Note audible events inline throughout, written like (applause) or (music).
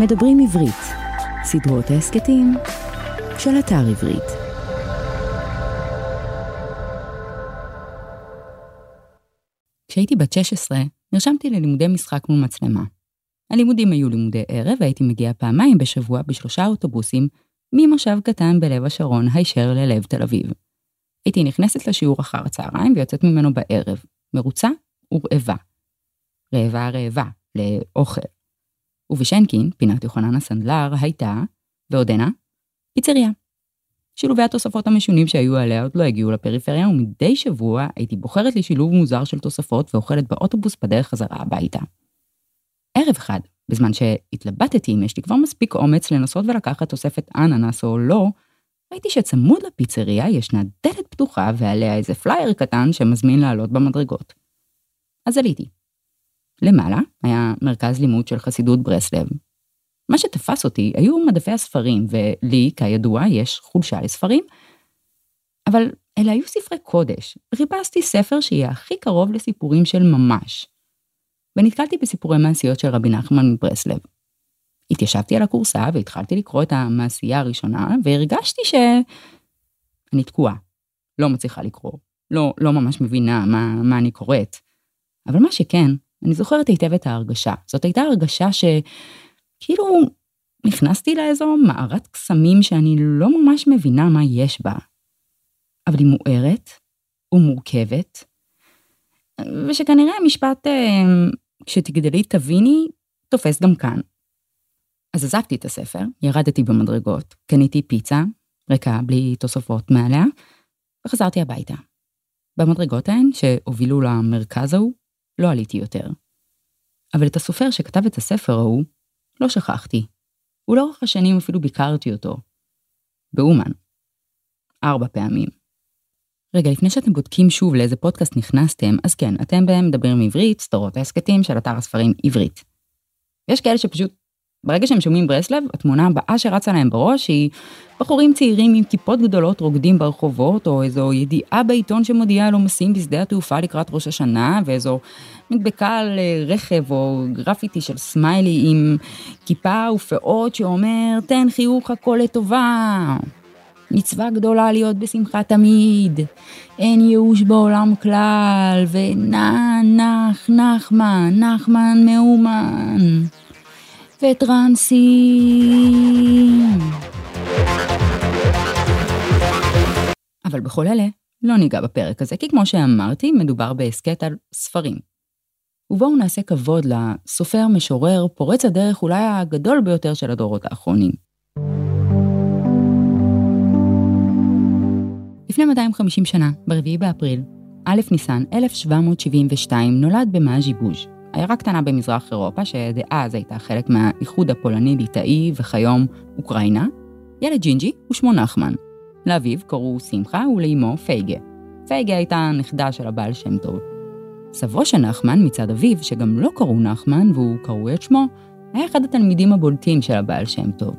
מדברים עברית, סדרות ההסכתים של אתר עברית. כשהייתי בת 16, נרשמתי ללימודי משחק מול מצלמה. הלימודים היו לימודי ערב והייתי מגיעה פעמיים בשבוע בשלושה אוטובוסים ממושב קטן בלב השרון הישר ללב תל אביב. הייתי נכנסת לשיעור אחר הצהריים ויוצאת ממנו בערב, מרוצה ורעבה. רעבה רעבה, לאוכל. ובשנקין, פינת יוחנן הסנדלר, הייתה, ועודנה, פיצריה. שילובי התוספות המשונים שהיו עליה עוד לא הגיעו לפריפריה, ומדי שבוע הייתי בוחרת לי שילוב מוזר של תוספות ואוכלת באוטובוס בדרך חזרה הביתה. ערב אחד, בזמן שהתלבטתי אם יש לי כבר מספיק אומץ לנסות ולקחת תוספת אננס או לא, ראיתי שצמוד לפיצריה ישנה דלת פתוחה ועליה איזה פלייר קטן שמזמין לעלות במדרגות. אז עליתי. למעלה היה מרכז לימוד של חסידות ברסלב. מה שתפס אותי היו מדפי הספרים, ולי, כידוע, יש חולשה לספרים, אבל אלה היו ספרי קודש, וחיפשתי ספר שיהיה הכי קרוב לסיפורים של ממש. ונתקלתי בסיפורי מעשיות של רבי נחמן מברסלב. התיישבתי על הכורסה והתחלתי לקרוא את המעשייה הראשונה, והרגשתי ש... אני תקועה. לא מצליחה לקרוא. לא, לא ממש מבינה מה, מה אני קוראת. אבל מה שכן, אני זוכרת היטב את ההרגשה. זאת הייתה הרגשה שכאילו נכנסתי לאיזו מערת קסמים שאני לא ממש מבינה מה יש בה. אבל היא מוארת ומורכבת, ושכנראה המשפט אה, כשתגדלי תביני תופס גם כאן. אז עזבתי את הספר, ירדתי במדרגות, קניתי פיצה, ריקה בלי תוספות מעליה, וחזרתי הביתה. במדרגות ההן, שהובילו למרכז ההוא, לא עליתי יותר. אבל את הסופר שכתב את הספר ההוא, לא שכחתי. ולאורך השנים אפילו ביקרתי אותו. באומן. ארבע פעמים. רגע, לפני שאתם בודקים שוב לאיזה פודקאסט נכנסתם, אז כן, אתם בהם מדברים עברית, סדרות ההסכתים של אתר הספרים עברית. יש כאלה שפשוט ברגע שהם שומעים ברסלב, התמונה הבאה שרצה להם בראש היא בחורים צעירים עם כיפות גדולות רוקדים ברחובות, או איזו ידיעה בעיתון שמודיעה על עומסים בשדה התעופה לקראת ראש השנה, ואיזו מדבקה על אה, רכב או גרפיטי של סמיילי עם כיפה ופאות שאומר, תן חיוך הכל לטובה. מצווה גדולה להיות בשמחה תמיד, אין ייאוש בעולם כלל, ונח, נח, נחמן, נחמן מאומן. וטרנסים. אבל בכל אלה לא ניגע בפרק הזה, כי כמו שאמרתי, מדובר בהסכת על ספרים. ובואו נעשה כבוד לסופר, משורר, פורץ הדרך אולי הגדול ביותר של הדורות האחרונים. לפני 250 שנה, ב-4 באפריל, א' ניסן 1772, נולד במאז'י בוז', עיירה קטנה במזרח אירופה, שדאז הייתה חלק מהאיחוד הפולני-ליטאי וכיום אוקראינה, ילד ג'ינג'י ושמו נחמן. לאביו קראו שמחה ולאמו פייגה. פייגה הייתה נכדה של הבעל שם טוב. סבו של נחמן מצד אביו, שגם לו קראו נחמן ועליו קראו את שמו, היה אחד התלמידים הבולטים של הבעל שם טוב.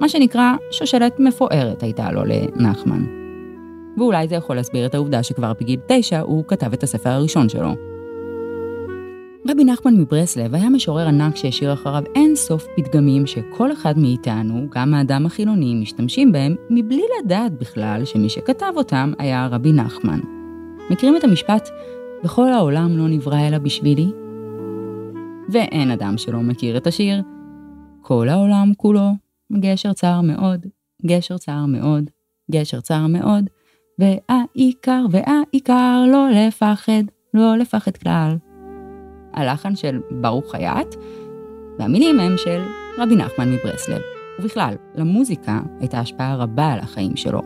מה שנקרא שושלת מפוארת הייתה לו לנחמן. ואולי זה יכול להסביר את העובדה שכבר בגיל תשע הוא כתב את הספר הראשון שלו, רבי נחמן מברסלב היה משורר ענק שהשאיר אחריו אין סוף פתגמים שכל אחד מאיתנו, גם האדם החילוני, משתמשים בהם מבלי לדעת בכלל שמי שכתב אותם היה רבי נחמן. מכירים את המשפט, בכל העולם לא נברא אלא בשבילי? ואין אדם שלא מכיר את השיר. כל העולם כולו גשר צר מאוד, גשר צר מאוד, גשר צר מאוד, והעיקר והעיקר לא לפחד, לא לפחד כלל. הלחן של ברוך חייט, והמילים הם של רבי נחמן מברסלב. ובכלל, למוזיקה הייתה השפעה רבה על החיים שלו.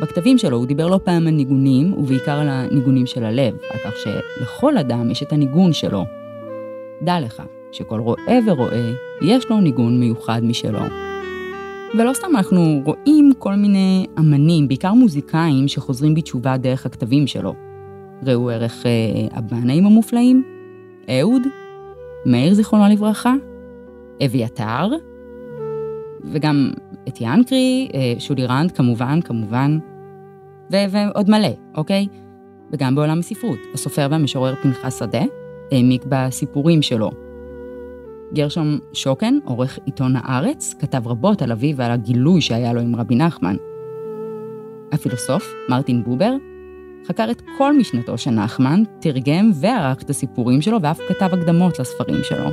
בכתבים שלו הוא דיבר לא פעם על ניגונים, ובעיקר על הניגונים של הלב, על כך שלכל אדם יש את הניגון שלו. דע לך שכל רואה ורואה יש לו ניגון מיוחד משלו. ולא סתם אנחנו רואים כל מיני אמנים, בעיקר מוזיקאים, שחוזרים בתשובה דרך הכתבים שלו. ראו ערך אה, הבנאים המופלאים, אהוד, מאיר זיכרונו לברכה, אביתר, וגם את ינקרי, אה, שולי רנד כמובן, כמובן, ו- ועוד מלא, אוקיי? וגם בעולם הספרות, הסופר והמשורר פנחס שדה העמיק בסיפורים שלו. גרשום שוקן, עורך עיתון הארץ, כתב רבות על אביו ועל הגילוי שהיה לו עם רבי נחמן. הפילוסוף, מרטין בובר, חקר את כל משנתו של נחמן, תרגם וערך את הסיפורים שלו ואף כתב הקדמות לספרים שלו.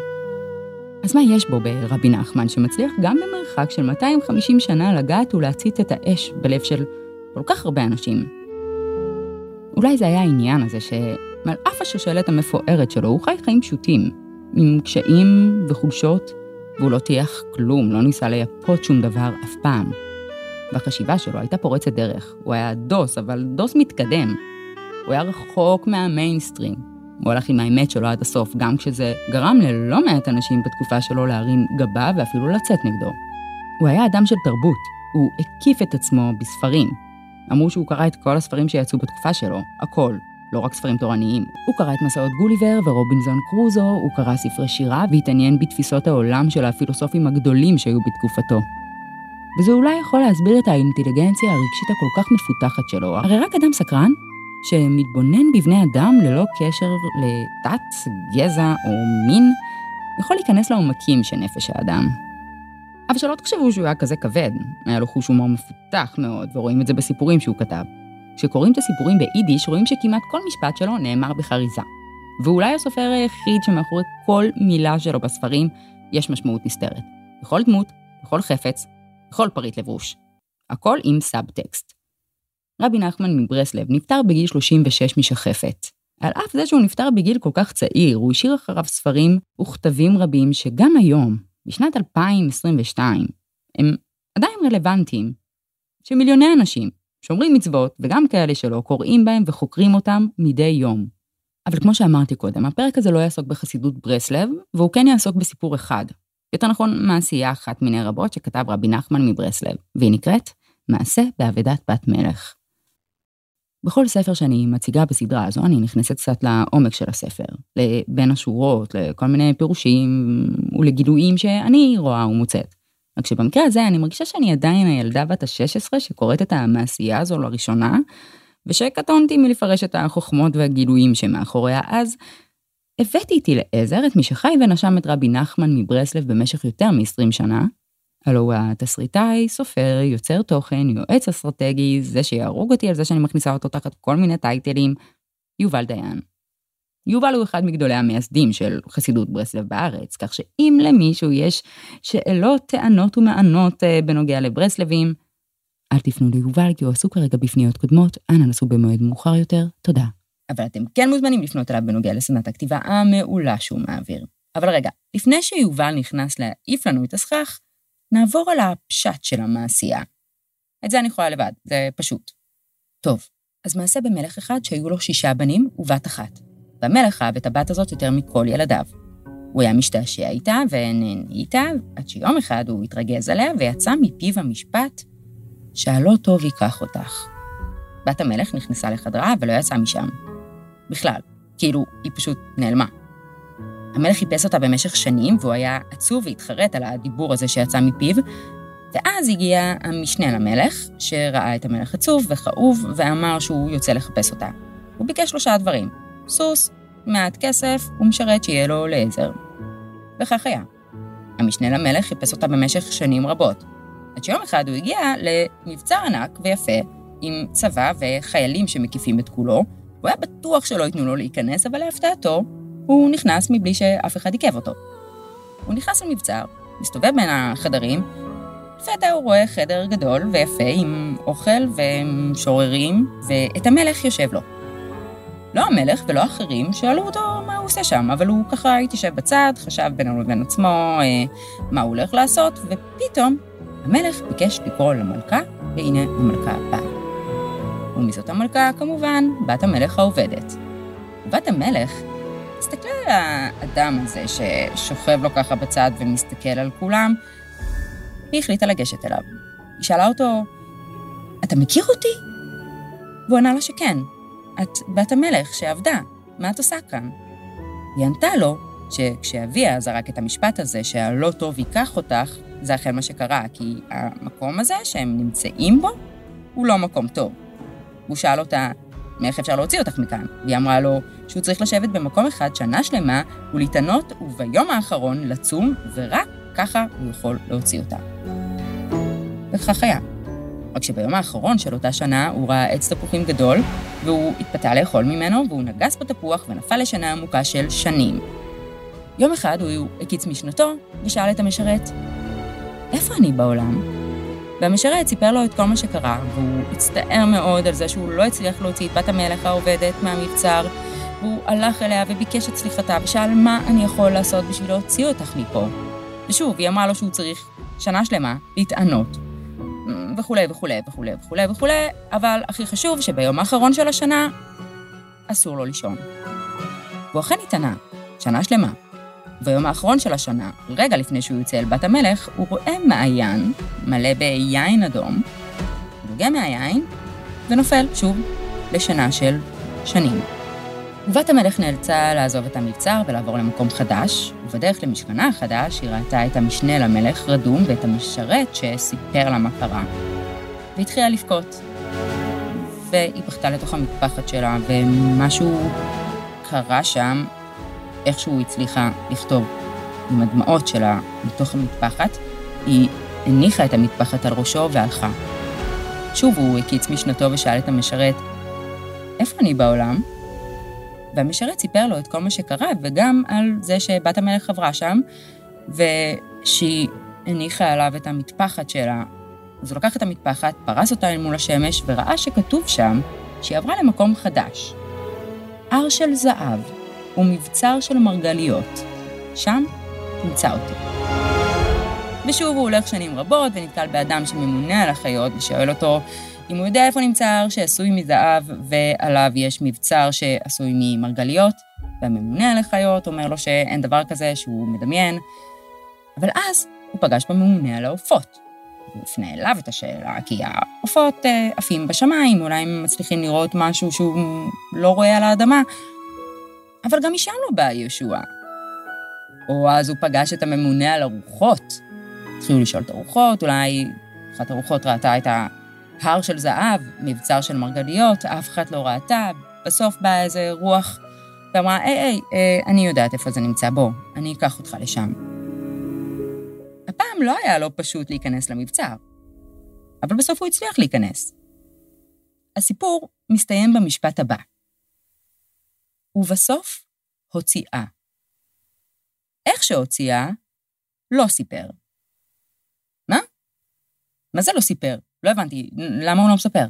אז מה יש בו ברבי נחמן שמצליח גם במרחק של 250 שנה לגעת ולהצית את האש בלב של כל כך הרבה אנשים? אולי זה היה העניין הזה שעל אף השושלת המפוארת שלו, הוא חי חיים פשוטים, עם קשיים וחולשות, והוא לא טייח כלום, לא ניסה לייפות שום דבר אף פעם. והחשיבה שלו הייתה פורצת דרך. הוא היה דוס, אבל דוס מתקדם. הוא היה רחוק מהמיינסטרים. הוא הלך עם האמת שלו עד הסוף, גם כשזה גרם ללא מעט אנשים בתקופה שלו להרים גבה ואפילו לצאת נגדו. הוא היה אדם של תרבות, הוא הקיף את עצמו בספרים. אמרו שהוא קרא את כל הספרים שיצאו בתקופה שלו, הכל, לא רק ספרים תורניים. הוא קרא את מסעות גוליבר ורובינזון קרוזו, הוא קרא ספרי שירה והתעניין בתפיסות העולם של הפילוסופים הגדולים שהיו בתקופתו. וזה אולי יכול להסביר את האינטליגנציה הרגשית הכל כך מפותחת שלו. הרי רק אדם סקרן, שמתבונן בבני אדם ללא קשר לדת, גזע או מין, יכול להיכנס לעומקים של נפש האדם. אבל שלא תחשבו שהוא היה כזה כבד, היה לו חוש הומור מפותח מאוד, ורואים את זה בסיפורים שהוא כתב. כשקוראים את הסיפורים ביידיש, רואים שכמעט כל משפט שלו נאמר בחריזה. ואולי הסופר היחיד שמאחורי כל מילה שלו בספרים יש משמעות נסתרת. בכל דמות, בכל חפץ, בכל פריט לבוש. הכל עם סאבטקסט. רבי נחמן מברסלב נפטר בגיל 36 משחפת. על אף זה שהוא נפטר בגיל כל כך צעיר, הוא השאיר אחריו ספרים וכתבים רבים שגם היום, בשנת 2022, הם עדיין רלוונטיים. שמיליוני אנשים שומרים מצוות, וגם כאלה שלא, קוראים בהם וחוקרים אותם מדי יום. אבל כמו שאמרתי קודם, הפרק הזה לא יעסוק בחסידות ברסלב, והוא כן יעסוק בסיפור אחד. יותר נכון, מעשייה אחת מיני רבות שכתב רבי נחמן מברסלב, והיא נקראת מעשה באבדת בת מלך. בכל ספר שאני מציגה בסדרה הזו, אני נכנסת קצת לעומק של הספר, לבין השורות, לכל מיני פירושים ולגילויים שאני רואה ומוצאת. רק שבמקרה הזה אני מרגישה שאני עדיין הילדה בת ה-16 שקוראת את המעשייה הזו לראשונה, ושקטונתי מלפרש את החוכמות והגילויים שמאחוריה, אז הבאתי איתי לעזר את מי שחי ונשם את רבי נחמן מברסלב במשך יותר מ-20 שנה, הלו הוא התסריטאי, סופר, יוצר תוכן, יועץ אסטרטגי, זה שיהרוג אותי על זה שאני מכניסה אותו תחת כל מיני טייטלים, יובל דיין. יובל הוא אחד מגדולי המייסדים של חסידות ברסלב בארץ, כך שאם למישהו יש שאלות, טענות ומענות אה, בנוגע לברסלבים, אל תפנו ליובל כי הוא עסוק כרגע בפניות קודמות, אנא נסו במועד מאוחר יותר, תודה. אבל אתם כן מוזמנים לפנות אליו בנוגע לסדנת הכתיבה המעולה שהוא מעביר. אבל רגע, לפני שיובל נכנס להעיף לנו את הסכך, נעבור על הפשט של המעשייה. את זה אני יכולה לבד, זה פשוט. טוב, אז מעשה במלך אחד שהיו לו שישה בנים ובת אחת. והמלך אהב את הבת הזאת יותר מכל ילדיו. הוא היה משתעשע איתה ונהנה איתה, עד שיום אחד הוא התרגז עליה ויצא מפיו המשפט, שהלא טוב ייקח אותך. בת המלך נכנסה לחדרה ולא יצאה משם. בכלל, כאילו, היא פשוט נעלמה. המלך חיפש אותה במשך שנים, והוא היה עצוב והתחרט על הדיבור הזה שיצא מפיו, ואז הגיע המשנה למלך, שראה את המלך עצוב וכאוב, ואמר שהוא יוצא לחפש אותה. הוא ביקש שלושה דברים, סוס, מעט כסף ומשרת שיהיה לו לעזר. וכך היה. המשנה למלך חיפש אותה במשך שנים רבות, עד שיום אחד הוא הגיע למבצר ענק ויפה, עם צבא וחיילים שמקיפים את כולו, הוא היה בטוח שלא ייתנו לו להיכנס, אבל להפתעתו, הוא נכנס מבלי שאף אחד עיכב אותו. הוא נכנס למבצר, מסתובב בין החדרים, לפתע הוא רואה חדר גדול ויפה עם אוכל ומשוררים, ואת המלך יושב לו. לא המלך ולא אחרים שאלו אותו מה הוא עושה שם, אבל הוא ככה התיישב בצד, חשב בינו לבין עצמו אה, מה הוא הולך לעשות, ופתאום המלך ביקש לקרוא למלכה, והנה המלכה באה. ומזאת המלכה, כמובן, בת המלך העובדת. בת המלך תסתכלי על האדם הזה ששוכב לו ככה בצד ומסתכל על כולם, היא החליטה לגשת אליו. היא שאלה אותו, אתה מכיר אותי? והוא ענה לה שכן, את בת המלך שעבדה, מה את עושה כאן? היא ענתה לו שכשאביה זרק את המשפט הזה שהלא טוב ייקח אותך, זה אכן מה שקרה, כי המקום הזה שהם נמצאים בו הוא לא מקום טוב. הוא שאל אותה, מאיך אפשר להוציא אותך מכאן? והיא אמרה לו שהוא צריך לשבת במקום אחד שנה שלמה ולהתענות, וביום האחרון לצום, ורק ככה הוא יכול להוציא אותה. וכך היה. רק שביום האחרון של אותה שנה הוא ראה עץ תפוחים גדול, והוא התפתה לאכול ממנו, והוא נגס בתפוח ונפל לשנה עמוקה של שנים. יום אחד הוא הקיץ משנתו ושאל את המשרת, איפה אני בעולם? והמשרת סיפר לו את כל מה שקרה, והוא הצטער מאוד על זה שהוא לא הצליח להוציא את בת המלך העובדת מהמבצר, והוא הלך אליה וביקש את סליחתה ושאל מה אני יכול לעשות בשביל להוציא אותך מפה. ושוב, היא אמרה לו שהוא צריך שנה שלמה להתענות, וכולי וכולי וכולי וכולי וכולי, אבל הכי חשוב שביום האחרון של השנה אסור לו לישון. והוא אכן התענה, שנה שלמה. ביום האחרון של השנה, רגע לפני שהוא יוצא אל בת המלך, הוא רואה מעיין מלא ביין אדום, נוגע מהיין ונופל שוב לשנה של שנים. ובת המלך נאלצה לעזוב את המבצר ולעבור למקום חדש, ובדרך למשכנה החדש היא ראתה את המשנה למלך רדום ואת המשרת שסיפר לה מה קרה. והתחילה לבכות. והיא בכתה לתוך המטפחת שלה, ומשהו קרה שם, איכשהו הצליחה לכתוב עם הדמעות שלה מתוך המטפחת, היא הניחה את המטפחת על ראשו והלכה. שוב הוא הקיץ משנתו ושאל את המשרת, איפה אני בעולם? והמשרת סיפר לו את כל מה שקרה, וגם על זה שבת המלך עברה שם, ושהיא הניחה עליו את המטפחת שלה. אז הוא לקח את המטפחת, פרס אותה אל מול השמש, וראה שכתוב שם שהיא עברה למקום חדש. הר של זהב ומבצר של מרגליות. שם תמצא אותי. ושוב הוא הולך שנים רבות ונתקל באדם שממונה על החיות ושואל אותו אם הוא יודע איפה נמצא הר שעשוי מזהב ועליו יש מבצר שעשוי ממרגליות, והממונה על החיות אומר לו שאין דבר כזה, שהוא מדמיין, אבל אז הוא פגש בממונה על העופות. הוא הפנה אליו את השאלה, כי העופות אה, עפים בשמיים, אולי הם מצליחים לראות משהו שהוא לא רואה על האדמה, אבל גם משם לא בא ישוע. או אז הוא פגש את הממונה על הרוחות. התחילו לשאול את הרוחות, אולי אחת הרוחות ראתה את ההר של זהב, מבצר של מרגליות, אף אחד לא ראתה, בסוף באה איזה רוח ואמרה, היי, היי, אה, אני יודעת איפה זה נמצא, בוא, אני אקח אותך לשם. הפעם לא היה לו פשוט להיכנס למבצר, אבל בסוף הוא הצליח להיכנס. הסיפור מסתיים במשפט הבא. ובסוף הוציאה. איך שהוציאה, לא סיפר. מה? מה זה לא סיפר? לא הבנתי, למה הוא לא מספר?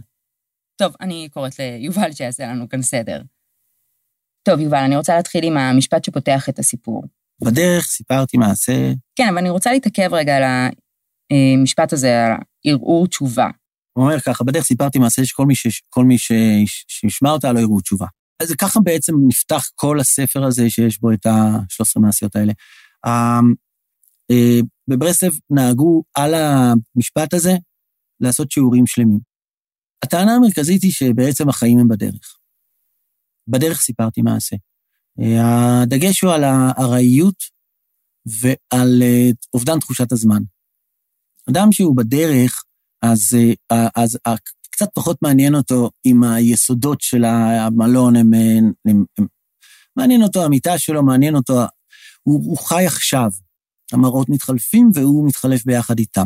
טוב, אני קוראת ליובל שיעשה לנו כאן סדר. טוב, יובל, אני רוצה להתחיל עם המשפט שפותח את הסיפור. בדרך סיפרתי מעשה. כן, אבל אני רוצה להתעכב רגע על המשפט הזה, על ערעור תשובה. הוא אומר ככה, בדרך סיפרתי מעשה שכל מי, ש... מי ש... שישמע אותה לא יראו תשובה. אז ככה בעצם נפתח כל הספר הזה שיש בו את ה-13 מעשיות האלה. אה, בברסלב נהגו על המשפט הזה לעשות שיעורים שלמים. הטענה המרכזית היא שבעצם החיים הם בדרך. בדרך סיפרתי מעשה. אה, הדגש הוא על הארעיות ועל אה, אובדן תחושת הזמן. אדם שהוא בדרך, אז, אז קצת פחות מעניין אותו אם היסודות של המלון הם, הם, הם, הם מעניין אותו המיטה שלו, מעניין אותו, הוא, הוא חי עכשיו. המראות מתחלפים והוא מתחלף ביחד איתם.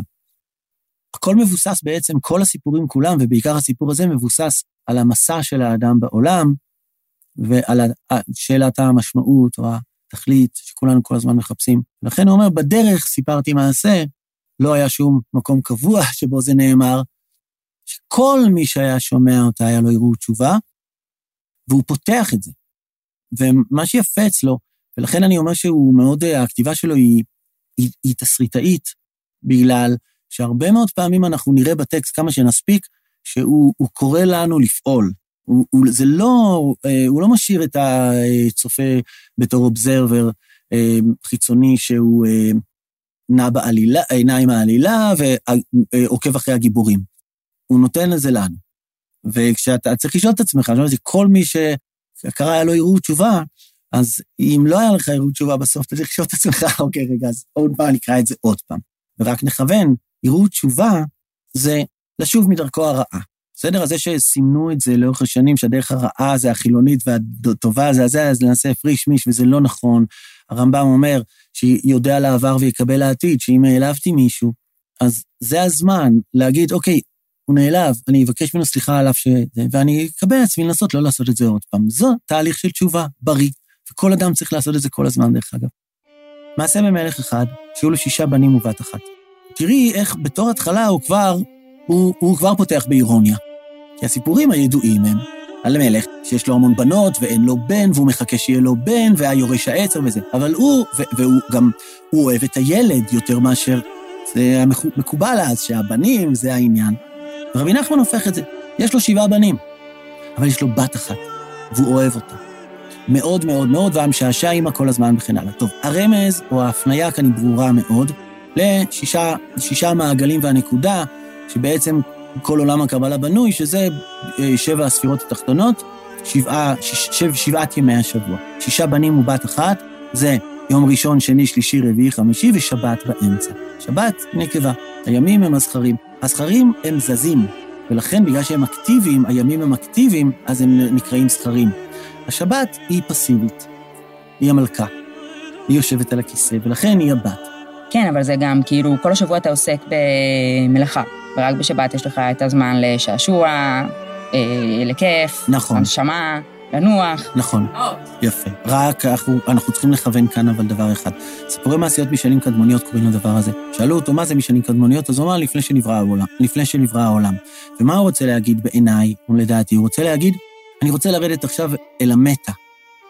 הכל מבוסס בעצם, כל הסיפורים כולם, ובעיקר הסיפור הזה מבוסס על המסע של האדם בעולם, ועל שאלת המשמעות או התכלית שכולנו כל הזמן מחפשים. לכן הוא אומר, בדרך סיפרתי מעשה, לא היה שום מקום קבוע שבו זה נאמר, שכל מי שהיה שומע אותה היה לו ערעור תשובה, והוא פותח את זה. ומה שיפה אצלו, ולכן אני אומר שהוא מאוד, הכתיבה שלו היא, היא, היא תסריטאית, בגלל שהרבה מאוד פעמים אנחנו נראה בטקסט כמה שנספיק, שהוא קורא לנו לפעול. הוא, הוא, זה לא, אה, הוא לא משאיר את הצופה בתור אובזרבר אה, חיצוני שהוא אה, נע בעלילה, עם העלילה ועוקב אחרי הגיבורים. הוא נותן לזה לנו. וכשאתה צריך לשאול את עצמך, אני אומר, כל מי שקרא היה לו ערעור תשובה, אז אם לא היה לך ערעור תשובה בסוף, אתה צריך לשאול את עצמך, (laughs) אוקיי, רגע, אז עוד פעם נקרא את זה עוד פעם. ורק נכוון, ערעור תשובה זה לשוב מדרכו הרעה. בסדר? אז זה שסימנו את זה לאורך השנים, שהדרך הרעה זה החילונית והטובה זה הזה, אז נעשה פריש מיש, וזה לא נכון. הרמב"ם אומר שיודע לעבר ויקבל לעתיד, שאם העלבתי מישהו, אז זה הזמן להגיד, אוקיי, הוא נעלב, אני אבקש ממנו סליחה עליו ש... ואני אקבל לעצמי לנסות לא לעשות את זה עוד פעם. זה תהליך של תשובה, בריא, וכל אדם צריך לעשות את זה כל הזמן, דרך אגב. מעשה במלך אחד, שהיו לו שישה בנים ובת אחת. תראי איך בתור התחלה הוא כבר, הוא, הוא כבר פותח באירוניה. כי הסיפורים הידועים הם על מלך שיש לו המון בנות ואין לו בן, והוא מחכה שיהיה לו בן, והיורש העצר וזה. אבל הוא, והוא גם, הוא אוהב את הילד יותר מאשר, זה מקובל אז, שהבנים זה העניין. רבי נחמן הופך את זה. יש לו שבעה בנים, אבל יש לו בת אחת, והוא אוהב אותה. מאוד מאוד מאוד, והמשעשע עימה כל הזמן וכן הלאה. טוב, הרמז או ההפניה כאן היא ברורה מאוד לשישה מעגלים והנקודה, שבעצם כל עולם הקבלה בנוי, שזה אה, שבע הספירות התחתונות, שבעה, שבע, שבעת ימי השבוע. שישה בנים ובת אחת, זה יום ראשון, שני, שלישי, רביעי, חמישי, ושבת באמצע. שבת, נקבה. הימים הם הזכרים. הזכרים הם זזים, ולכן בגלל שהם אקטיביים, הימים הם אקטיביים, אז הם נקראים זכרים. השבת היא פסיבית, היא המלכה. היא יושבת על הכיסא, ולכן היא הבת. כן, אבל זה גם כאילו, כל השבוע אתה עוסק במלאכה, ורק בשבת יש לך את הזמן לשעשוע, אה, לכיף, נכון. הנשמה. לנוח. נכון, יפה. רק אנחנו, אנחנו צריכים לכוון כאן אבל דבר אחד. סיפורי מעשיות משנים קדמוניות קוראים לדבר הזה. שאלו אותו מה זה משנים קדמוניות, אז הוא אמר לפני שנברא העולם. לפני שנברא העולם. ומה הוא רוצה להגיד בעיניי, לדעתי? הוא רוצה להגיד, אני רוצה לרדת עכשיו אל המטה.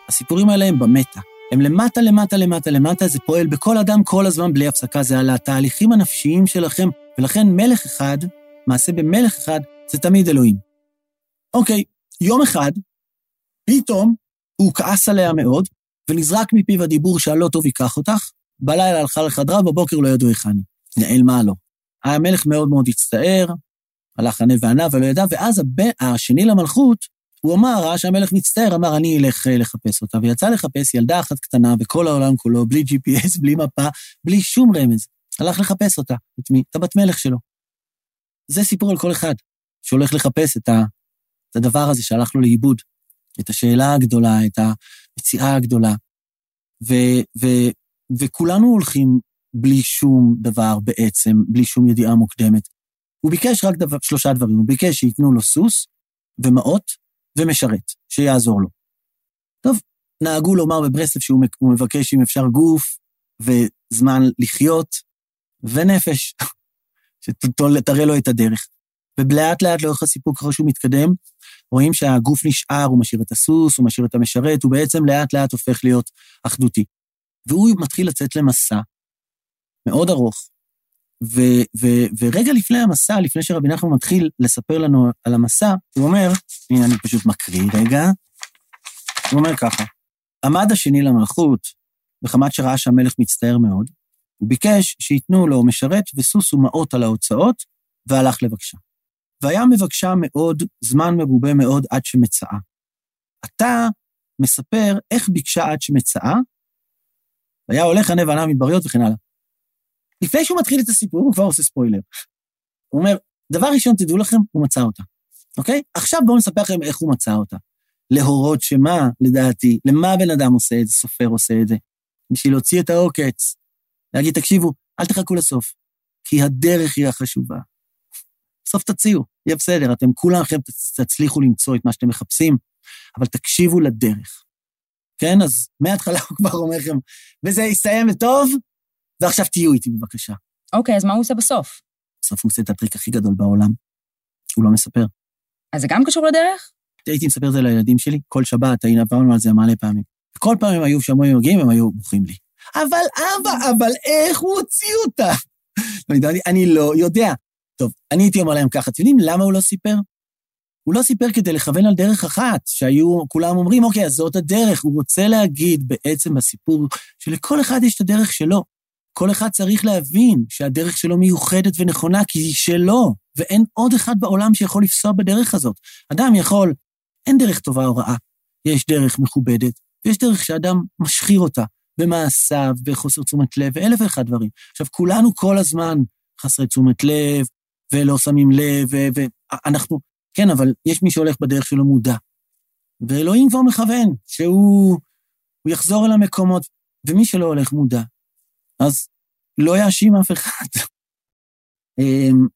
הסיפורים האלה הם במטה. הם למטה, למטה, למטה, למטה, זה פועל בכל אדם כל הזמן בלי הפסקה, זה על התהליכים הנפשיים שלכם, ולכן מלך אחד, מעשה במלך אחד, זה תמיד אלוהים. אוקיי, יום אחד, פתאום הוא כעס עליה מאוד, ונזרק מפיו הדיבור שהלא טוב ייקח אותך, בלילה הלכה לחדרה, בבוקר לא ידעו היכן היא. נעלמה לו. המלך מאוד מאוד הצטער, הלך ענה וענה ולא ידע, ואז הבן, השני למלכות, הוא אמר, ראה שהמלך מצטער, אמר, אני אלך אה, לחפש אותה. ויצא לחפש ילדה אחת קטנה בכל העולם כולו, בלי GPS, בלי מפה, בלי שום רמז. הלך לחפש אותה. את מי? את הבת מלך שלו. זה סיפור על כל אחד שהולך לחפש את, ה, את הדבר הזה שהלך לו לאיבוד. את השאלה הגדולה, את המציאה הגדולה. ו, ו, וכולנו הולכים בלי שום דבר בעצם, בלי שום ידיעה מוקדמת. הוא ביקש רק דבר, שלושה דברים, הוא ביקש שייתנו לו סוס ומעות ומשרת, שיעזור לו. טוב, נהגו לומר בברסלב שהוא מבקש אם אפשר גוף וזמן לחיות ונפש, (laughs) שתראה לו את הדרך. ולאט לאט לאורך הסיפור ככה שהוא מתקדם, רואים שהגוף נשאר, הוא משאיר את הסוס, הוא משאיר את המשרת, הוא בעצם לאט לאט הופך להיות אחדותי. והוא מתחיל לצאת למסע מאוד ארוך. ו, ו, ורגע לפני המסע, לפני שרבי נחמן מתחיל לספר לנו על המסע, הוא אומר, הנה אני פשוט מקריא רגע, הוא אומר ככה, עמד השני למלכות, וחמת שראה שהמלך מצטער מאוד, הוא ביקש שייתנו לו משרת וסוס ומעות על ההוצאות, והלך לבקשה. והיה מבקשה מאוד, זמן מרובה מאוד עד שמצאה. אתה מספר איך ביקשה עד שמצאה, והיה הולך ענה וענה מדבריות וכן הלאה. לפני שהוא מתחיל את הסיפור, הוא כבר עושה ספוילר. הוא אומר, דבר ראשון, תדעו לכם, הוא מצא אותה, אוקיי? עכשיו בואו נספר לכם איך הוא מצא אותה. להורות שמה, לדעתי, למה בן אדם עושה את זה, סופר עושה את זה? בשביל להוציא את העוקץ. להגיד, תקשיבו, אל תחכו לסוף, כי הדרך היא החשובה. בסוף תציעו, יהיה בסדר, אתם כולכם תצליחו למצוא את מה שאתם מחפשים, אבל תקשיבו לדרך. כן, אז מההתחלה הוא כבר אומר לכם, וזה יסתיים טוב, ועכשיו תהיו איתי בבקשה. אוקיי, אז מה הוא עושה בסוף? בסוף הוא עושה את הטריק הכי גדול בעולם. הוא לא מספר. אז זה גם קשור לדרך? הייתי מספר את זה לילדים שלי, כל שבת, היינו עברנו על זה מלא פעמים. וכל פעם הם היו שם מגיעים, הם היו בוכים לי. אבל אבא, אבל איך הוא הוציא אותה? אני לא יודע. טוב, אני הייתי אומר להם ככה, אתם יודעים למה הוא לא סיפר? הוא לא סיפר כדי לכוון על דרך אחת, שהיו, כולם אומרים, אוקיי, אז זאת הדרך. הוא רוצה להגיד בעצם בסיפור שלכל אחד יש את הדרך שלו. כל אחד צריך להבין שהדרך שלו מיוחדת ונכונה, כי היא שלו, ואין עוד אחד בעולם שיכול לפסוע בדרך הזאת. אדם יכול, אין דרך טובה או רעה, יש דרך מכובדת, ויש דרך שאדם משחיר אותה, במעשיו, בחוסר תשומת לב, ואלף ואחד דברים. עכשיו, כולנו כל הזמן חסרי תשומת לב, ולא שמים לב, ואנחנו כן, אבל יש מי שהולך בדרך שלו מודע. ואלוהים כבר מכוון, שהוא יחזור אל המקומות, ומי שלא הולך מודע, אז לא יאשים אף אחד. (laughs) אמ,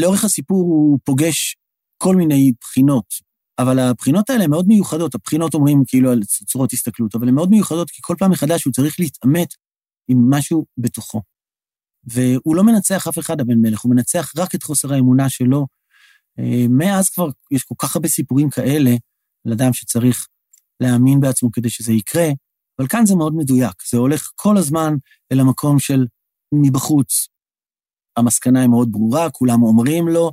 לאורך הסיפור הוא פוגש כל מיני בחינות, אבל הבחינות האלה מאוד מיוחדות. הבחינות אומרים כאילו על צורות הסתכלות, אבל הן מאוד מיוחדות, כי כל פעם מחדש הוא צריך להתעמת עם משהו בתוכו. והוא לא מנצח אף אחד, הבן מלך, הוא מנצח רק את חוסר האמונה שלו. אה, מאז כבר יש כל כך הרבה סיפורים כאלה לאדם שצריך להאמין בעצמו כדי שזה יקרה, אבל כאן זה מאוד מדויק. זה הולך כל הזמן אל המקום של מבחוץ. המסקנה היא מאוד ברורה, כולם אומרים לו,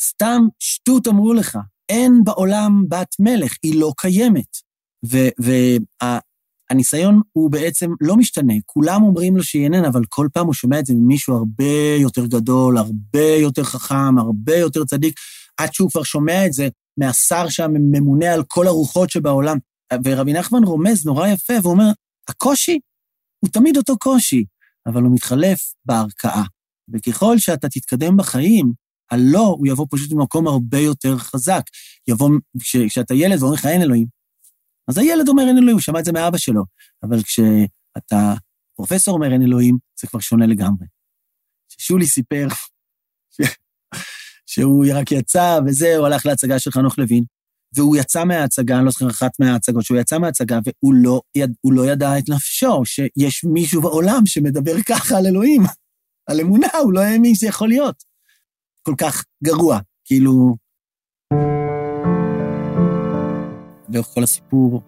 סתם שטות אמרו לך, אין בעולם בת מלך, היא לא קיימת. והניסיון הוא בעצם לא משתנה, כולם אומרים לו איננה, אבל כל פעם הוא שומע את זה ממישהו הרבה יותר גדול, הרבה יותר חכם, הרבה יותר צדיק, עד שהוא כבר שומע את זה מהשר שממונה על כל הרוחות שבעולם. ורבי נחמן רומז נורא יפה, והוא אומר, הקושי הוא תמיד אותו קושי, אבל הוא מתחלף בערכאה. וככל שאתה תתקדם בחיים, הלא, הוא יבוא פשוט ממקום הרבה יותר חזק. יבוא, כשאתה ילד ואומרים לך אין אלוהים, אז הילד אומר אין אלוהים, הוא שמע את זה מאבא שלו. אבל כשאתה פרופסור אומר אין אלוהים, זה כבר שונה לגמרי. שולי סיפר ש... שהוא רק יצא וזה, הוא הלך להצגה של חנוך לוין, והוא יצא מההצגה, אני לא זוכר אחת מההצגות, שהוא יצא מההצגה והוא לא, יד, לא ידע את נפשו, שיש מישהו בעולם שמדבר ככה על אלוהים, על אמונה, הוא לא האמין שזה יכול להיות. כל כך גרוע, כאילו... לאורך כל הסיפור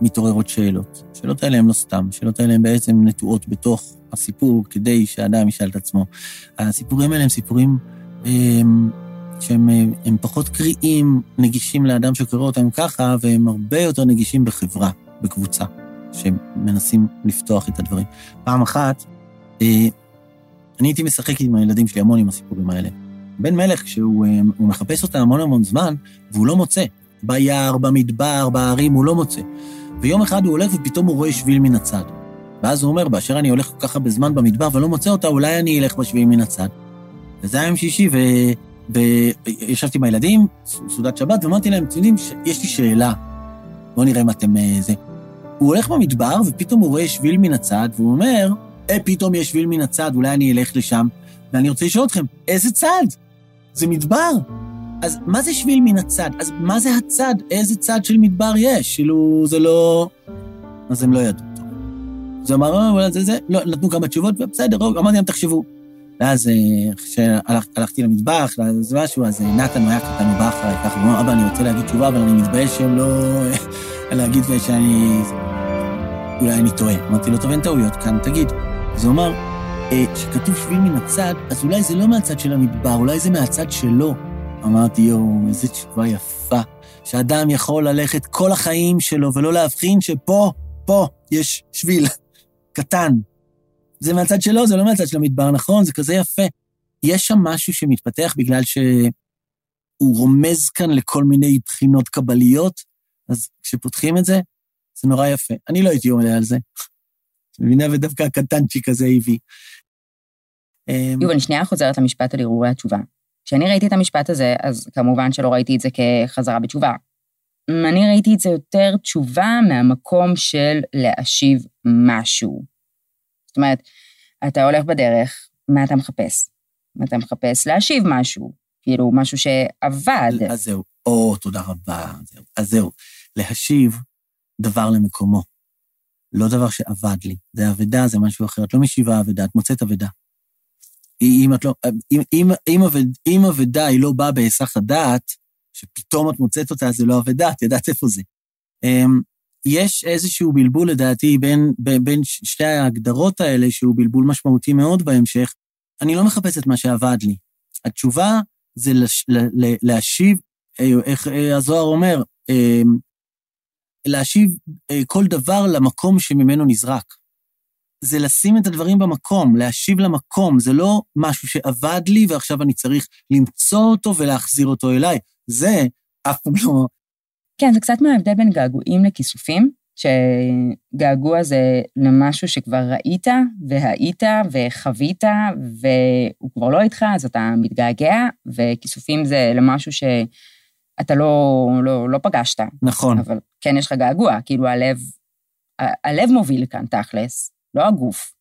מתעוררות שאלות. השאלות האלה הן לא סתם, השאלות האלה הן בעצם נטועות בתוך הסיפור כדי שהאדם ישאל את עצמו. הסיפורים האלה הם סיפורים הם, שהם הם פחות קריאים, נגישים לאדם שקורא אותם ככה, והם הרבה יותר נגישים בחברה, בקבוצה, שמנסים לפתוח את הדברים. פעם אחת, אה, אני הייתי משחק עם הילדים שלי המון עם הסיפורים האלה. בן מלך, כשהוא אה, מחפש אותה המון המון זמן, והוא לא מוצא. ביער, במדבר, בערים, הוא לא מוצא. ויום אחד הוא הולך ופתאום הוא רואה שביל מן הצד. ואז הוא אומר, באשר אני הולך ככה בזמן במדבר ולא מוצא אותה, אולי אני אלך בשביל מן הצד. וזה היה יום שישי, ו... וישבתי עם הילדים, סעודת שבת, ואמרתי להם, אתם יודעים, יש לי שאלה, בואו נראה אם אתם... אה, זה. הוא הולך במדבר, ופתאום הוא רואה שביל מן הצד, והוא אומר, אה, פתאום יש שביל מן הצד, אולי אני אלך לשם. ואני רוצה לשאול אתכם, איזה צד? זה מדבר. אז מה זה שביל מן הצד? אז מה זה הצד? איזה צד של מדבר יש? כאילו, זה לא... אז הם לא ידעו. אז הוא אמר, אה, זה זה, לא, נתנו כמה תשובות, ובסדר, אמרתי להם, תחשבו. ואז אה, כשהלכתי למטבח, אז משהו, אז אה, נתן היה קטן ובא ככה, הוא אמר, אבא, אני רוצה להגיד תשובה, אבל אני מתבייש שהם לא... (laughs) להגיד שאני... אולי אני טועה. אמרתי לו, טוב, אין טעויות כאן, תגיד. אז הוא אמר, כשכתוב שביל מן הצד, אז אולי זה לא מהצד של המדבר, אולי זה מהצד שלו. אמרתי, יואו, איזו תשובה יפה, שאדם יכול ללכת כל החיים שלו ולא להבחין שפה, פה, יש שביל קטן. זה מהצד שלו, זה לא מהצד של המדבר, נכון? זה כזה יפה. יש שם משהו שמתפתח בגלל שהוא רומז כאן לכל מיני בחינות קבליות, אז כשפותחים את זה, זה נורא יפה. אני לא הייתי עולה על זה. מבינה? ודווקא הקטנצ'יק הזה הביא. יובל, שנייה חוזרת למשפט על ערעורי התשובה. כשאני ראיתי את המשפט הזה, אז כמובן שלא ראיתי את זה כחזרה בתשובה. אני ראיתי את זה יותר תשובה מהמקום של להשיב משהו. זאת אומרת, אתה הולך בדרך, מה אתה מחפש? אתה מחפש להשיב משהו, כאילו משהו שעבד. אז זהו, או, תודה רבה. זהו. אז זהו, להשיב דבר למקומו. לא דבר שעבד לי. זה אבדה, זה משהו אחר. את לא משיבה אבדה, את מוצאת אבדה. אם את לא, אם, אם, אם, אם אבדה היא לא באה בהיסח הדעת, שפתאום את מוצאת אותה, זה לא אבדה, את יודעת איפה זה. אמ, יש איזשהו בלבול, לדעתי, בין, בין, שתי ההגדרות האלה, שהוא בלבול משמעותי מאוד בהמשך. אני לא מחפש את מה שעבד לי. התשובה זה לש, להשיב, אה, איך אה, הזוהר אומר, אמ, להשיב אה, כל דבר למקום שממנו נזרק. זה לשים את הדברים במקום, להשיב למקום, זה לא משהו שעבד לי ועכשיו אני צריך למצוא אותו ולהחזיר אותו אליי. זה אף פעם לא... כן, זה קצת מההבדל בין געגועים לכיסופים, שגעגוע זה למשהו שכבר ראית והיית וחווית והוא כבר לא איתך, אז אתה מתגעגע, וכיסופים זה למשהו אתה לא, לא, לא פגשת. נכון. אבל כן יש לך געגוע, כאילו הלב, ה- הלב מוביל כאן תכלס, לא הגוף.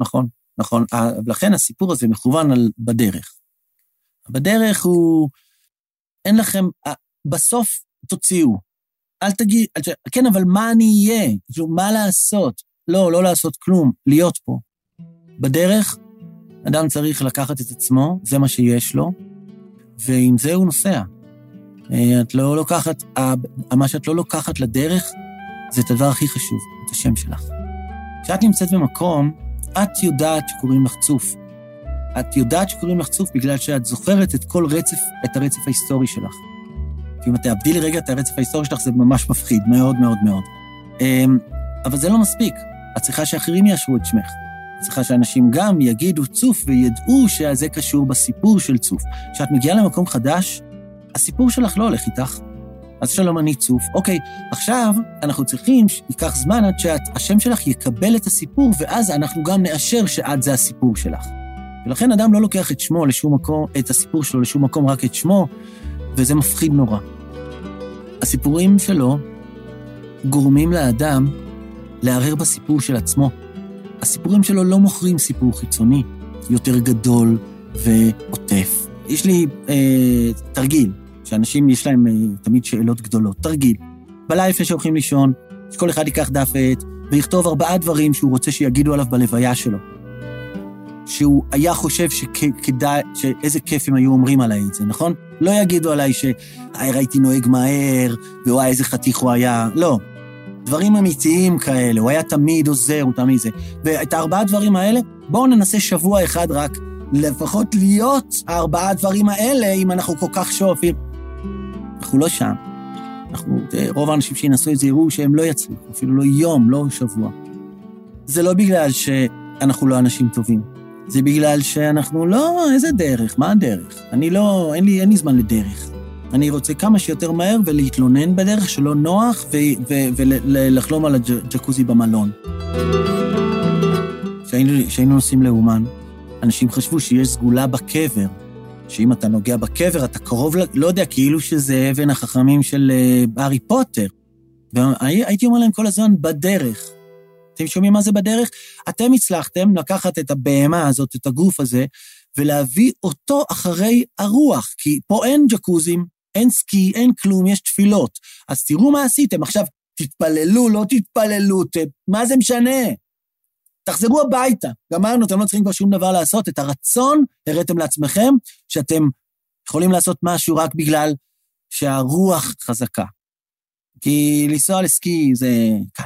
נכון, נכון. לכן הסיפור הזה מכוון על בדרך. בדרך הוא, אין לכם, בסוף תוציאו. אל תגיד. כן, אבל מה אני אהיה? כאילו, מה לעשות? לא, לא לעשות כלום, להיות פה. בדרך, אדם צריך לקחת את עצמו, זה מה שיש לו, ועם זה הוא נוסע. אה, את לא לוקחת, מה שאת לא לוקחת לדרך, זה את הדבר הכי חשוב, את השם שלך. כשאת נמצאת במקום, את יודעת שקוראים לך צוף. את יודעת שקוראים לך צוף בגלל שאת זוכרת את כל רצף, את הרצף ההיסטורי שלך. כי אם את תאבדי לרגע את הרצף ההיסטורי שלך, זה ממש מפחיד, מאוד מאוד מאוד. אמ, אבל זה לא מספיק. את צריכה שאחרים יאשרו את שמך. את צריכה שאנשים גם יגידו צוף וידעו שזה קשור בסיפור של צוף. כשאת מגיעה למקום חדש, הסיפור שלך לא הולך איתך. אז שלום, אני צוף. אוקיי, עכשיו אנחנו צריכים שייקח זמן עד שהשם שלך יקבל את הסיפור, ואז אנחנו גם נאשר שאת זה הסיפור שלך. ולכן אדם לא לוקח את שמו לשום מקום, את הסיפור שלו לשום מקום, רק את שמו, וזה מפחיד נורא. הסיפורים שלו גורמים לאדם לערער בסיפור של עצמו. הסיפורים שלו לא מוכרים סיפור חיצוני, יותר גדול ועוטף. יש לי אה, תרגיל, שאנשים יש להם אה, תמיד שאלות גדולות. תרגיל. בלילה לפני שהולכים לישון, שכל אחד ייקח דף ועט ויכתוב ארבעה דברים שהוא רוצה שיגידו עליו בלוויה שלו. שהוא היה חושב שכדאי, שאיזה כיף אם היו אומרים עליי את זה, נכון? לא יגידו עליי שהייתי נוהג מהר, וואי, איזה חתיך הוא היה, לא. דברים אמיתיים כאלה, הוא היה תמיד עוזר, הוא תמיד זה. ואת הארבעה דברים האלה, בואו ננסה שבוע אחד רק לפחות להיות הארבעה דברים האלה, אם אנחנו כל כך שואפים. אנחנו לא שם. אנחנו, רוב האנשים שינסו את זה יראו שהם לא יצליחו, אפילו לא יום, לא שבוע. זה לא בגלל שאנחנו לא אנשים טובים. זה בגלל שאנחנו לא, איזה דרך, מה הדרך? אני לא, אין לי, אין לי זמן לדרך. אני רוצה כמה שיותר מהר ולהתלונן בדרך שלא נוח ולחלום על הג'קוזי במלון. כשהיינו נוסעים לאומן, אנשים חשבו שיש סגולה בקבר, שאם אתה נוגע בקבר, אתה קרוב, לא יודע, כאילו שזה אבן החכמים של הארי פוטר. והייתי אומר להם כל הזמן, בדרך. אתם שומעים מה זה בדרך? אתם הצלחתם לקחת את הבהמה הזאת, את הגוף הזה, ולהביא אותו אחרי הרוח, כי פה אין ג'קוזים, אין סקי, אין כלום, יש תפילות. אז תראו מה עשיתם. עכשיו, תתפללו, לא תתפללו, ת... מה זה משנה? תחזרו הביתה. גמרנו, אתם לא צריכים כבר שום דבר לעשות. את הרצון הראיתם לעצמכם שאתם יכולים לעשות משהו רק בגלל שהרוח חזקה. כי לנסוע לסקי זה קל.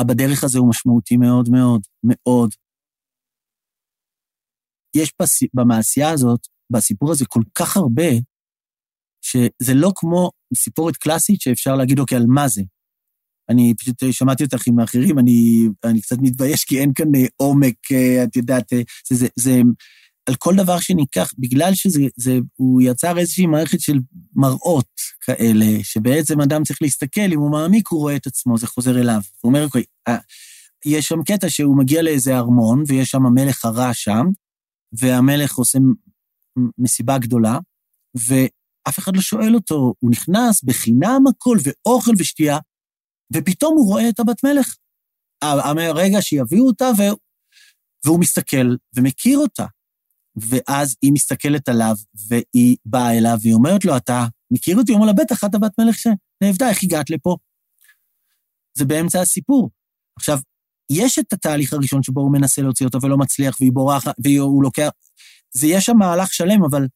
בדרך הזה הוא משמעותי מאוד מאוד, מאוד. יש פס... במעשייה הזאת, בסיפור הזה, כל כך הרבה, שזה לא כמו סיפורת קלאסית שאפשר להגיד, אוקיי, על מה זה. אני פשוט שמעתי אותך עם האחרים, אני, אני קצת מתבייש, כי אין כאן עומק, את יודעת, זה, זה, זה על כל דבר שניקח, בגלל שהוא יצר איזושהי מערכת של מראות כאלה, שבעצם אדם צריך להסתכל, אם הוא מעמיק, הוא רואה את עצמו, זה חוזר אליו. הוא אומר, אוקיי, יש שם קטע שהוא מגיע לאיזה ארמון, ויש שם המלך הרע שם, והמלך עושה מסיבה גדולה, ואף אחד לא שואל אותו, הוא נכנס בחינם הכל, ואוכל ושתייה, ופתאום הוא רואה את הבת מלך. הרגע שיביאו אותה, והוא מסתכל ומכיר אותה. ואז היא מסתכלת עליו, והיא באה אליו, והיא אומרת לו, אתה מכיר אותי? הוא אומר לה, בטח, את הבת מלך שנאבדה, איך הגעת לפה? זה באמצע הסיפור. עכשיו, יש את התהליך הראשון שבו הוא מנסה להוציא אותו ולא מצליח, והיא בורחת, והוא לוקח... זה יש שם מהלך שלם, אבל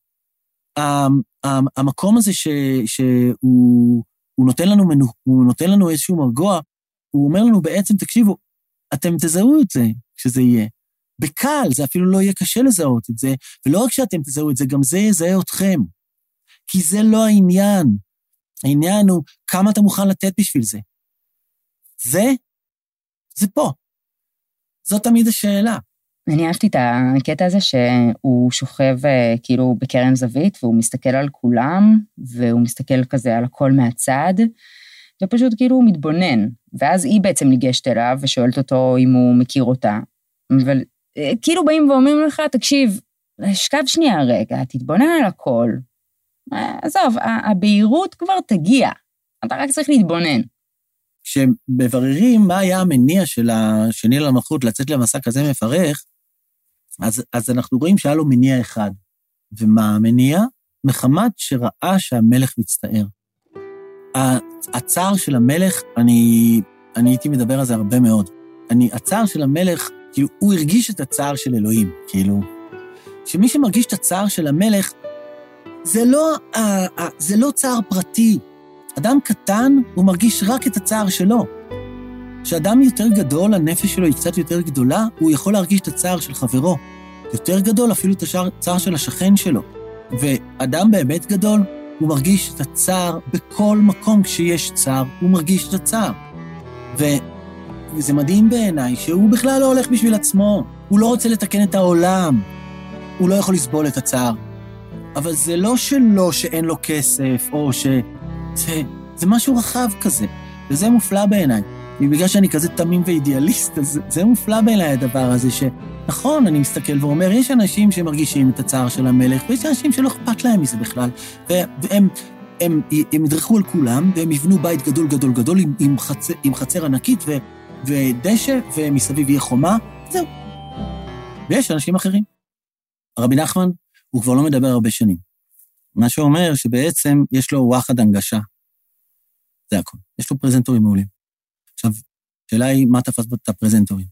המקום הזה ש, שהוא נותן לנו, הוא נותן לנו איזשהו מרגוע, הוא אומר לנו בעצם, תקשיבו, אתם תזהו את זה כשזה יהיה. בקל, זה אפילו לא יהיה קשה לזהות את זה, ולא רק שאתם תזהו את זה, גם זה יזהה אתכם. כי זה לא העניין. העניין הוא כמה אתה מוכן לתת בשביל זה. זה, זה פה. זאת תמיד השאלה. אני אהבתי את הקטע הזה שהוא שוכב כאילו בקרן זווית, והוא מסתכל על כולם, והוא מסתכל כזה על הכל מהצד, ופשוט כאילו הוא מתבונן. ואז היא בעצם ניגשת אליו ושואלת אותו אם הוא מכיר אותה. אבל כאילו באים ואומרים לך, תקשיב, שכב שנייה רגע, תתבונן על הכל. עזוב, הבהירות כבר תגיע, אתה רק צריך להתבונן. כשמבררים מה היה המניע של השני למלכות לצאת למסע כזה מפרך, אז, אז אנחנו רואים שהיה לו מניע אחד. ומה המניע? מחמת שראה שהמלך מצטער. הצער של המלך, אני, אני הייתי מדבר על זה הרבה מאוד. אני, הצער של המלך, כאילו, הוא הרגיש את הצער של אלוהים, כאילו. שמי שמרגיש את הצער של המלך, זה לא, זה לא צער פרטי. אדם קטן, הוא מרגיש רק את הצער שלו. כשאדם יותר גדול, הנפש שלו היא קצת יותר גדולה, הוא יכול להרגיש את הצער של חברו. יותר גדול אפילו את הצער של השכן שלו. ואדם באמת גדול, הוא מרגיש את הצער בכל מקום כשיש צער, הוא מרגיש את הצער. ו... וזה מדהים בעיניי שהוא בכלל לא הולך בשביל עצמו, הוא לא רוצה לתקן את העולם, הוא לא יכול לסבול את הצער. אבל זה לא שלא שאין לו כסף, או ש... זה, זה משהו רחב כזה, וזה מופלא בעיניי. ובגלל שאני כזה תמים ואידיאליסט, אז זה מופלא בעיניי הדבר הזה, שנכון, אני מסתכל ואומר, יש אנשים שמרגישים את הצער של המלך, ויש אנשים שלא אכפת להם מזה בכלל, והם... הם, הם ידרכו על כולם, והם יבנו בית גדול גדול גדול עם, עם, חצר, עם חצר ענקית ו, ודשא, ומסביב יהיה חומה, זהו. ויש אנשים אחרים. רבי נחמן, הוא כבר לא מדבר הרבה שנים. מה שאומר שבעצם יש לו וואחד הנגשה. זה הכול. יש לו פרזנטורים מעולים. עכשיו, השאלה היא, מה תפס את הפרזנטורים?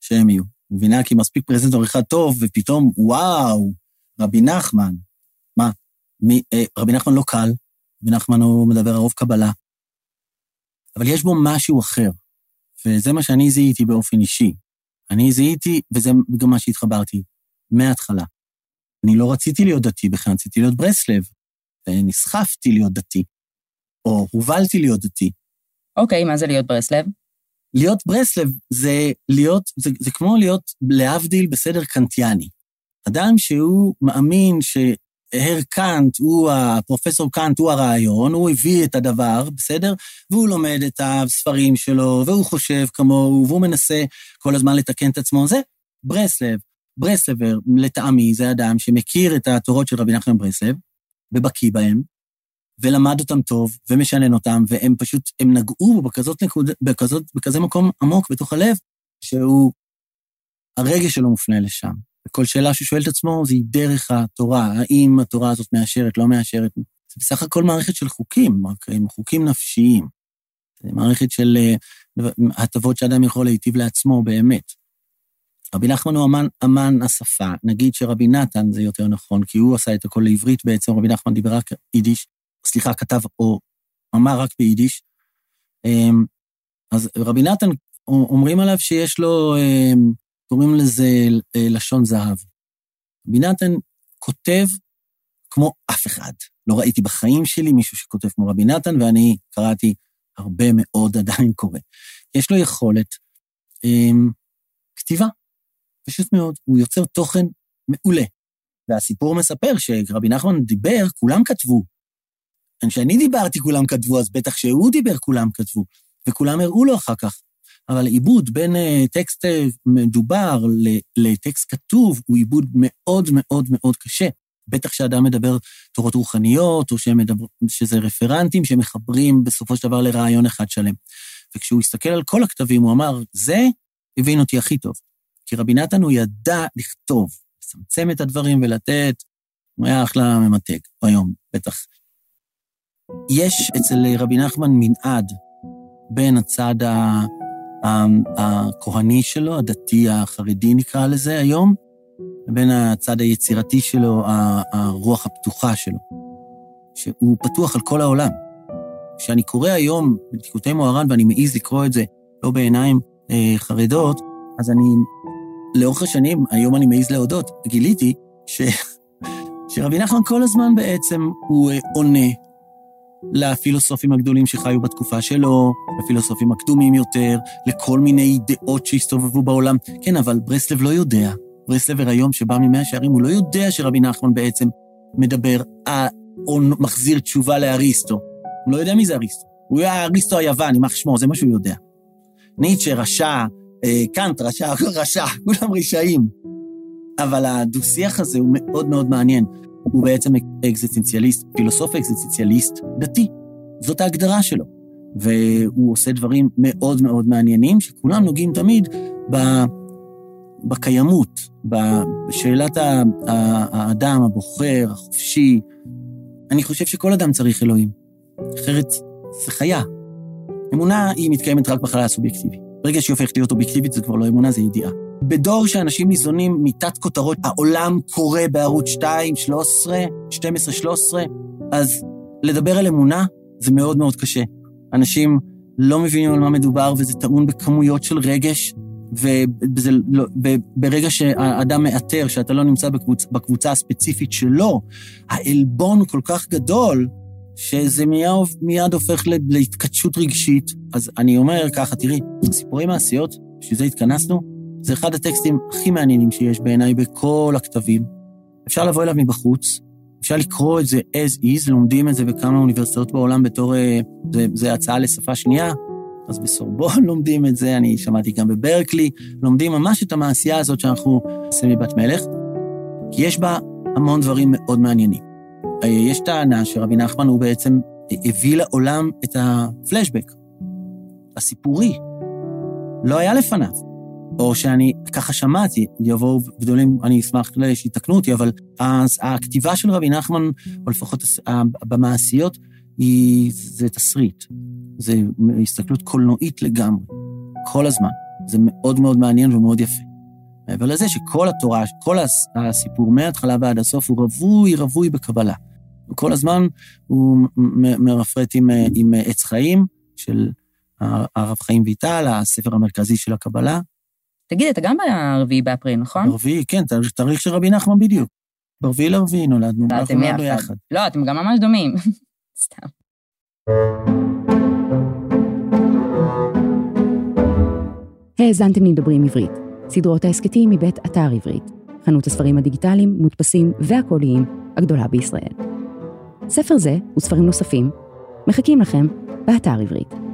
שהם יהיו. מבינה? כי מספיק פרזנטור אחד טוב, ופתאום, וואו, רבי נחמן. מה? מי, אה, רבי נחמן לא קל, רבי נחמן הוא מדבר הרוב קבלה. אבל יש בו משהו אחר, וזה מה שאני זיהיתי באופן אישי. אני זיהיתי, וזה גם מה שהתחברתי, מההתחלה. אני לא רציתי להיות דתי בכלל, רציתי להיות ברסלב, ונסחפתי להיות דתי, או הובלתי להיות דתי. אוקיי, מה זה להיות ברסלב? להיות ברסלב זה להיות, זה, זה כמו להיות, להבדיל, בסדר קנטיאני. אדם שהוא מאמין שהר קאנט הוא, הפרופסור קאנט הוא הרעיון, הוא הביא את הדבר, בסדר? והוא לומד את הספרים שלו, והוא חושב כמוהו, והוא מנסה כל הזמן לתקן את עצמו. זה ברסלב. ברסלבר, לטעמי, זה אדם שמכיר את התורות של רבי נחמן ברסלב, ובקיא בהם, ולמד אותם טוב, ומשנן אותם, והם פשוט, הם נגעו בו בכזאת נקודה, בכזאת, בכזה מקום עמוק בתוך הלב, שהוא, הרגש שלו מופנה לשם. וכל שאלה שהוא שואל את עצמו, זה דרך התורה, האם התורה הזאת מאשרת, לא מאשרת. זה בסך הכל מערכת של חוקים, חוקים נפשיים. זה מערכת של אה, הטבות שאדם יכול להיטיב לעצמו באמת. רבי נחמן הוא אמן, אמן השפה, נגיד שרבי נתן זה יותר נכון, כי הוא עשה את הכל לעברית בעצם, רבי נחמן דיבר רק יידיש, סליחה, כתב או אמר רק ביידיש. אמ, אז רבי נתן, אומרים עליו שיש לו, אמ, קוראים לזה אה, לשון זהב. רבי נתן כותב כמו אף אחד. לא ראיתי בחיים שלי מישהו שכותב כמו רבי נתן, ואני קראתי הרבה מאוד, (laughs) עדיין קורא. יש לו יכולת um, כתיבה, פשוט מאוד, הוא יוצר תוכן מעולה. והסיפור מספר שרבי נחמן דיבר, כולם כתבו. כשאני דיברתי כולם כתבו, אז בטח כשהוא דיבר כולם כתבו, וכולם הראו לו אחר כך. אבל עיבוד בין uh, טקסט uh, מדובר לטקסט כתוב הוא עיבוד מאוד מאוד מאוד קשה. בטח כשאדם מדבר תורות רוחניות, או מדבר, שזה רפרנטים שמחברים בסופו של דבר לרעיון אחד שלם. וכשהוא הסתכל על כל הכתבים, הוא אמר, זה הבין אותי הכי טוב. כי רבי נתן הוא ידע לכתוב, לצמצם את הדברים ולתת, הוא היה אחלה ממתג, היום, בטח. יש אצל רבי נחמן מנעד בין הצד הכהני שלו, הדתי החרדי נקרא לזה היום, לבין הצד היצירתי שלו, הרוח הפתוחה שלו, שהוא פתוח על כל העולם. כשאני קורא היום בתיקותי מוהר"ן, ואני מעז לקרוא את זה לא בעיניים אה, חרדות, אז אני לאורך השנים, היום אני מעז להודות, גיליתי ש... (laughs) שרבי נחמן כל הזמן בעצם הוא אה, עונה לפילוסופים הגדולים שחיו בתקופה שלו, לפילוסופים הקדומים יותר, לכל מיני דעות שהסתובבו בעולם. כן, אבל ברסלב לא יודע. ברסלבר היום שבא ממאה שערים, הוא לא יודע שרבי נחמן בעצם מדבר אה, או מחזיר תשובה לאריסטו. הוא לא יודע מי זה אריסטו. הוא היה אריסטו היוון, יימח שמו, זה מה שהוא יודע. ניטשה, רשע, אה, קאנט, רשע, (laughs) רשע, כולם רשעים. אבל הדו-שיח הזה הוא מאוד מאוד מעניין. הוא בעצם אקזיסטנציאליסט, פילוסוף אקזיסטנציאליסט דתי. זאת ההגדרה שלו. והוא עושה דברים מאוד מאוד מעניינים, שכולם נוגעים תמיד ב... בקיימות, בשאלת האדם הבוחר, החופשי. אני חושב שכל אדם צריך אלוהים, אחרת זה חיה. אמונה היא מתקיימת רק בחלל הסובייקטיבי. ברגע שהיא הופכת להיות אובייקטיבית זה כבר לא אמונה, זה ידיעה. בדור שאנשים ניזונים מתת כותרות, העולם קורה בערוץ 2, 13, 12, 13, אז לדבר על אמונה זה מאוד מאוד קשה. אנשים לא מבינים על מה מדובר, וזה טעון בכמויות של רגש, וברגע לא, שהאדם מאתר שאתה לא נמצא בקבוצ, בקבוצה הספציפית שלו, העלבון כל כך גדול, שזה מיד, מיד הופך להתכתשות רגשית. אז אני אומר ככה, תראי, סיפורי מעשיות, בשביל זה התכנסנו, זה אחד הטקסטים הכי מעניינים שיש בעיניי בכל הכתבים. אפשר לבוא אליו מבחוץ, אפשר לקרוא את זה as is, לומדים את זה בכמה אוניברסיטאות בעולם בתור, אה, זה, זה הצעה לשפה שנייה, אז בסורבון (laughs) לומדים את זה, אני שמעתי גם בברקלי, לומדים ממש את המעשייה הזאת שאנחנו עושים מבת מלך, כי יש בה המון דברים מאוד מעניינים. אה, יש טענה שרבי נחמן הוא בעצם הביא לעולם את הפלשבק, הסיפורי. לא היה לפניו. או שאני ככה שמעתי, יבואו גדולים, אני אשמח שיתקנו אותי, אבל הכתיבה של רבי נחמן, או לפחות במעשיות, היא, זה תסריט. זה הסתכלות קולנועית לגמרי, כל הזמן. זה מאוד מאוד מעניין ומאוד יפה. מעבר לזה שכל התורה, כל הסיפור מההתחלה ועד הסוף הוא רווי, רווי בקבלה. וכל הזמן הוא מרפרט עם, עם עץ חיים של הרב חיים ויטל, הספר המרכזי של הקבלה. תגיד, אתה גם ברביעי באפריל, נכון? ברביעי, כן, תאריך, של רבי נחמן בדיוק. ברביעי לרביעי נולדנו, אנחנו נולדנו יחד. לא, אתם גם ממש דומים. (laughs) סתם. האזנתם לדברים עברית, סדרות ההסכתים מבית אתר עברית, חנות הספרים הדיגיטליים, מודפסים והקוליים הגדולה בישראל. ספר זה וספרים נוספים מחכים לכם באתר עברית.